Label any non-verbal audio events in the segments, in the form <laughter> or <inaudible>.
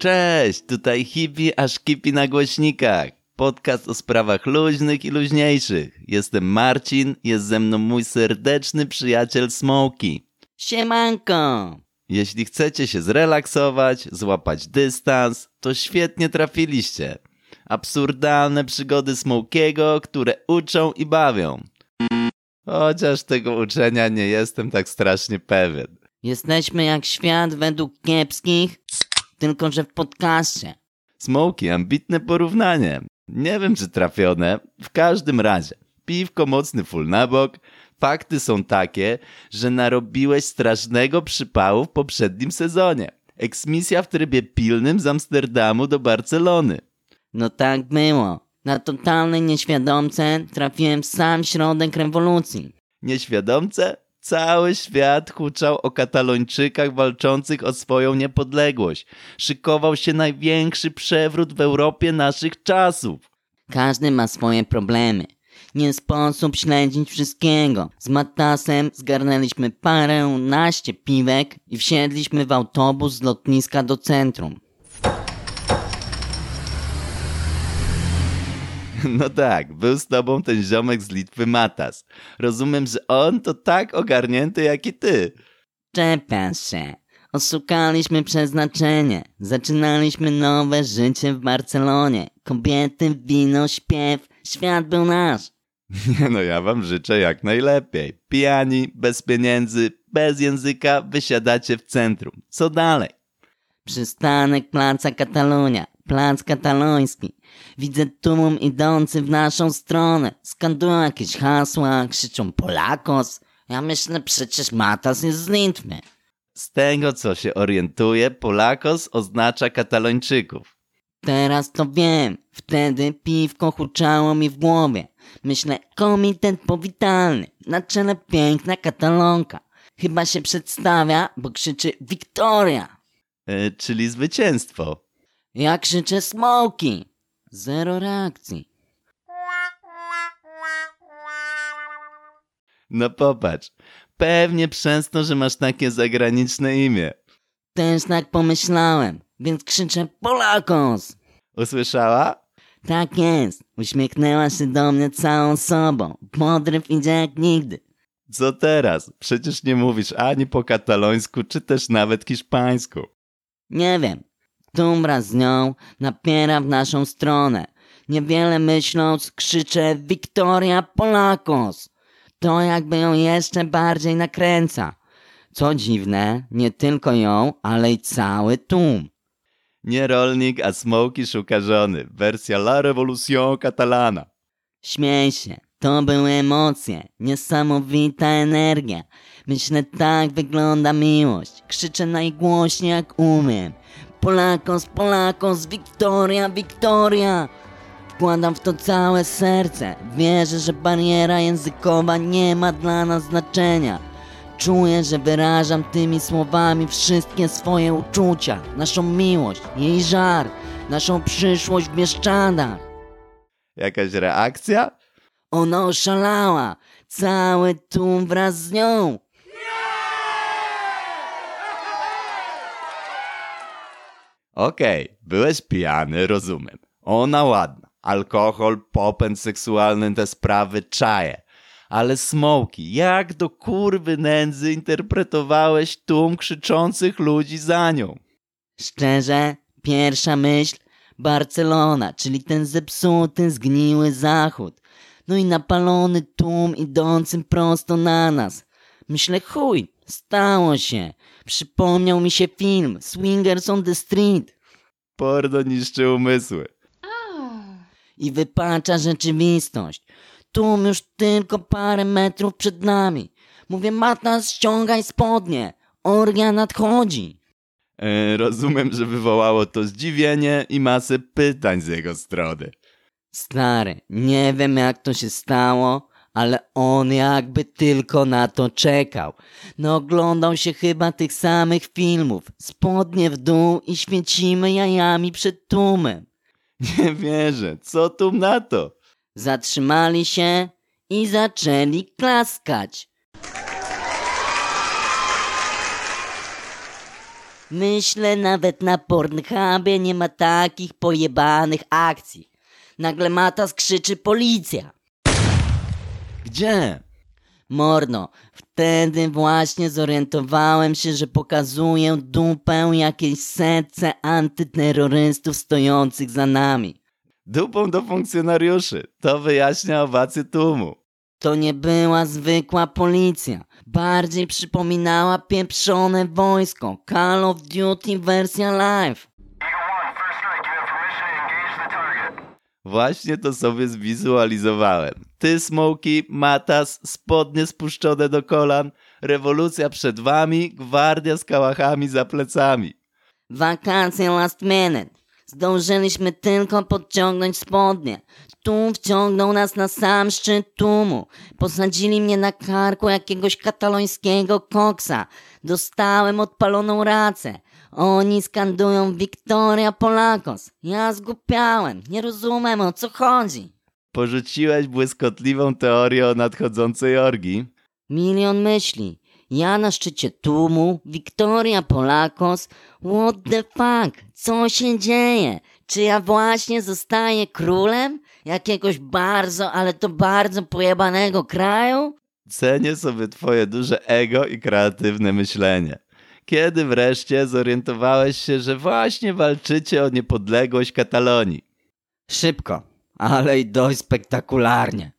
Cześć, tutaj hippie aż kipi na głośnikach. Podcast o sprawach luźnych i luźniejszych. Jestem Marcin, jest ze mną mój serdeczny przyjaciel Smoki. Siemanko! Jeśli chcecie się zrelaksować, złapać dystans, to świetnie trafiliście. Absurdalne przygody Smokiego, które uczą i bawią. Chociaż tego uczenia nie jestem tak strasznie pewien. Jesteśmy jak świat według kiepskich, tylko że w podcaście. Smoki, ambitne porównanie. Nie wiem, czy trafione. W każdym razie, piwko mocny full na bok. Fakty są takie, że narobiłeś strasznego przypału w poprzednim sezonie. Eksmisja w trybie pilnym z Amsterdamu do Barcelony. No tak było. Na totalnej nieświadomce trafiłem w sam środek rewolucji. Nieświadomce? Cały świat huczał o katalończykach walczących o swoją niepodległość. Szykował się największy przewrót w Europie naszych czasów. Każdy ma swoje problemy. Nie sposób śledzić wszystkiego. Z Matasem zgarnęliśmy parę naście piwek i wsiedliśmy w autobus z lotniska do centrum. <laughs> No tak, był z tobą ten ziomek z Litwy Matas. Rozumiem, że on to tak ogarnięty jak i ty. Czepiasz się. Oszukaliśmy przeznaczenie. Zaczynaliśmy nowe życie w Barcelonie. Kobiety, wino, śpiew. Świat był nasz. <laughs> Nie no, ja wam życzę jak najlepiej. Pijani, bez pieniędzy, bez języka, wysiadacie w centrum. Co dalej? Przystanek Placa Katalunia. Plac kataloński. Widzę tłum idący w naszą stronę. Skandują jakieś hasła, krzyczą Polakos. Ja myślę, przecież Matas jest z Litwy. Z tego co się orientuję, Polakos oznacza katalończyków. Teraz to wiem. Wtedy piwko huczało mi w głowie. Myślę, komitet powitalny. Na czele piękna katalonka. Chyba się przedstawia, bo krzyczy Wiktoria. E, czyli zwycięstwo. Ja krzyczę Smoki. Zero reakcji. No popatrz, pewnie przez to, że masz takie zagraniczne imię. Też tak pomyślałem, więc krzyczę Polakos. Usłyszała? Tak jest. Uśmiechnęła się do mnie całą sobą. Podryw idzie jak nigdy. Co teraz? Przecież nie mówisz ani po katalońsku, czy też nawet hiszpańsku. Nie wiem. Tumbra z nią napiera w naszą stronę. Niewiele myśląc, krzyczę Wiktoria Polakos. To jakby ją jeszcze bardziej nakręca. Co dziwne, nie tylko ją, ale i cały tłum. Nie rolnik, a Smoki szuka żony. Wersja La Revolución Catalana. Śmiej się, to były emocje, niesamowita energia. Myślę, tak wygląda miłość. Krzyczę najgłośniej jak umiem. Polakos, Polakos, Wiktoria, Wiktoria! Wkładam w to całe serce. Wierzę, że bariera językowa nie ma dla nas znaczenia. Czuję, że wyrażam tymi słowami wszystkie swoje uczucia, naszą miłość, jej żar, naszą przyszłość w Bieszczadach. Jakaś reakcja? Ona oszalała, cały tłum wraz z nią. Okej, byłeś pijany, rozumiem. Ona ładna. Alkohol, popęd seksualny, te sprawy czaje. Ale Smoki, jak do kurwy nędzy interpretowałeś tłum krzyczących ludzi za nią? Szczerze, pierwsza myśl Barcelona, czyli ten zepsuty, zgniły zachód. No i napalony tłum idącym prosto na nas. Myślę, chuj, stało się. Przypomniał mi się film Swingers on the Street Porno niszczy umysły. i wypacza rzeczywistość. Tłum już tylko parę metrów przed nami. Mówię, Matas, ściągaj spodnie. Orgia nadchodzi. E, rozumiem, że wywołało to zdziwienie i masę pytań z jego strony. Stary, nie wiem jak to się stało, ale on jakby tylko na to czekał. No oglądał się chyba tych samych filmów. Spodnie w dół i świecimy jajami przed tłumem. <laughs> Nie wierzę, co tu na to? Zatrzymali się i zaczęli klaskać. Myślę, nawet na Pornhubie nie ma takich pojebanych akcji. Nagle Matas krzyczy policja. Gdzie? Morno, wtedy właśnie zorientowałem się, że pokazuję dupę jakiejś setce antyterrorystów stojących za nami. Dupą do funkcjonariuszy. To wyjaśnia owację tłumu. To nie była zwykła policja. Bardziej przypominała pieprzone wojsko. Call of Duty wersja live. Właśnie to sobie zwizualizowałem. Ty, Smoki, Matas, spodnie spuszczone do kolan, rewolucja przed wami, gwardia z kałachami za plecami. Wakacje last minute. Zdążyliśmy tylko podciągnąć spodnie. Tłum wciągnął nas na sam szczyt tłumu. Posadzili mnie na karku jakiegoś katalońskiego koksa. Dostałem odpaloną racę. Oni skandują Victoria Polakos. Ja zgupiałem. Nie rozumiem o co chodzi. Porzuciłeś błyskotliwą teorię o nadchodzącej orgii. Milion myśli. Ja na szczycie tłumu, Wiktoria Polakos. What the fuck? Co się dzieje? Czy ja właśnie zostaję królem? Jakiegoś bardzo, ale to bardzo pojebanego kraju? Cenię sobie twoje duże ego i kreatywne myślenie. Kiedy wreszcie zorientowałeś się, że właśnie walczycie o niepodległość Katalonii? Szybko, ale i dość spektakularnie.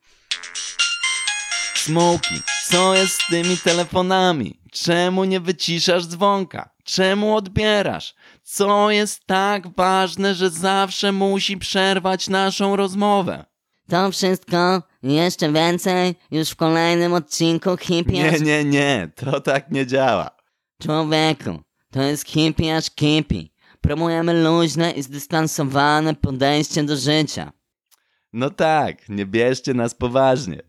Smoki, co jest z tymi telefonami? Czemu nie wyciszasz dzwonka? Czemu odbierasz? Co jest tak ważne, że zawsze musi przerwać naszą rozmowę? To wszystko i jeszcze więcej już w kolejnym odcinku Hippie Nie, nie, nie, to tak nie działa. Człowieku, to jest hippie aż kipi. Promujemy luźne i zdystansowane podejście do życia. No tak, nie bierzcie nas poważnie.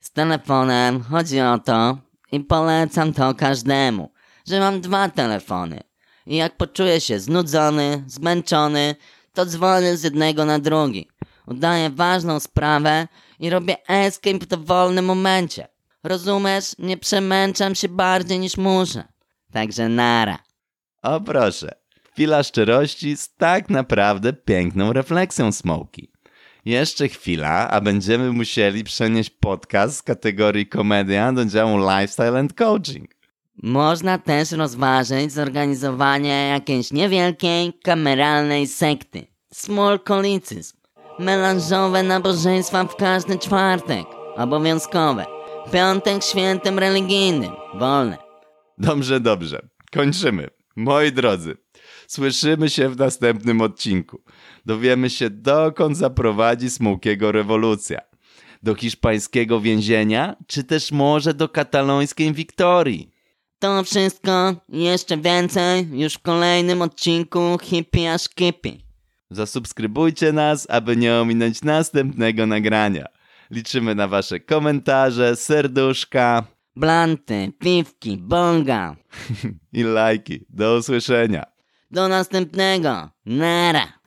Z telefonem chodzi o to i polecam to każdemu, że mam dwa telefony. I jak poczuję się znudzony, zmęczony, to dzwonię z jednego na drugi. Udaję ważną sprawę i robię escape w dowolnym momencie. Rozumiesz? Nie przemęczam się bardziej niż muszę. Także nara. O proszę, chwila szczerości z tak naprawdę piękną refleksją Smoki. Jeszcze chwila, a będziemy musieli przenieść podcast z kategorii komedia do działu lifestyle and coaching. Można też rozważyć zorganizowanie jakiejś niewielkiej, kameralnej sekty. Small Catholicism. Melanżowe nabożeństwa w każdy czwartek. Obowiązkowe. Piątek świętym religijnym. Wolne. Dobrze, dobrze. Kończymy. Moi drodzy, słyszymy się w następnym odcinku. Dowiemy się, dokąd zaprowadzi Smokiego rewolucja. Do hiszpańskiego więzienia, czy też może do katalońskiej Wiktorii? To wszystko jeszcze więcej już w kolejnym odcinku Hippie aż kipi. Zasubskrybujcie nas, aby nie ominąć następnego nagrania. Liczymy na wasze komentarze, serduszka Blanty, piwki, bonga. <laughs> i lajki. Do usłyszenia. Do następnego. Nara.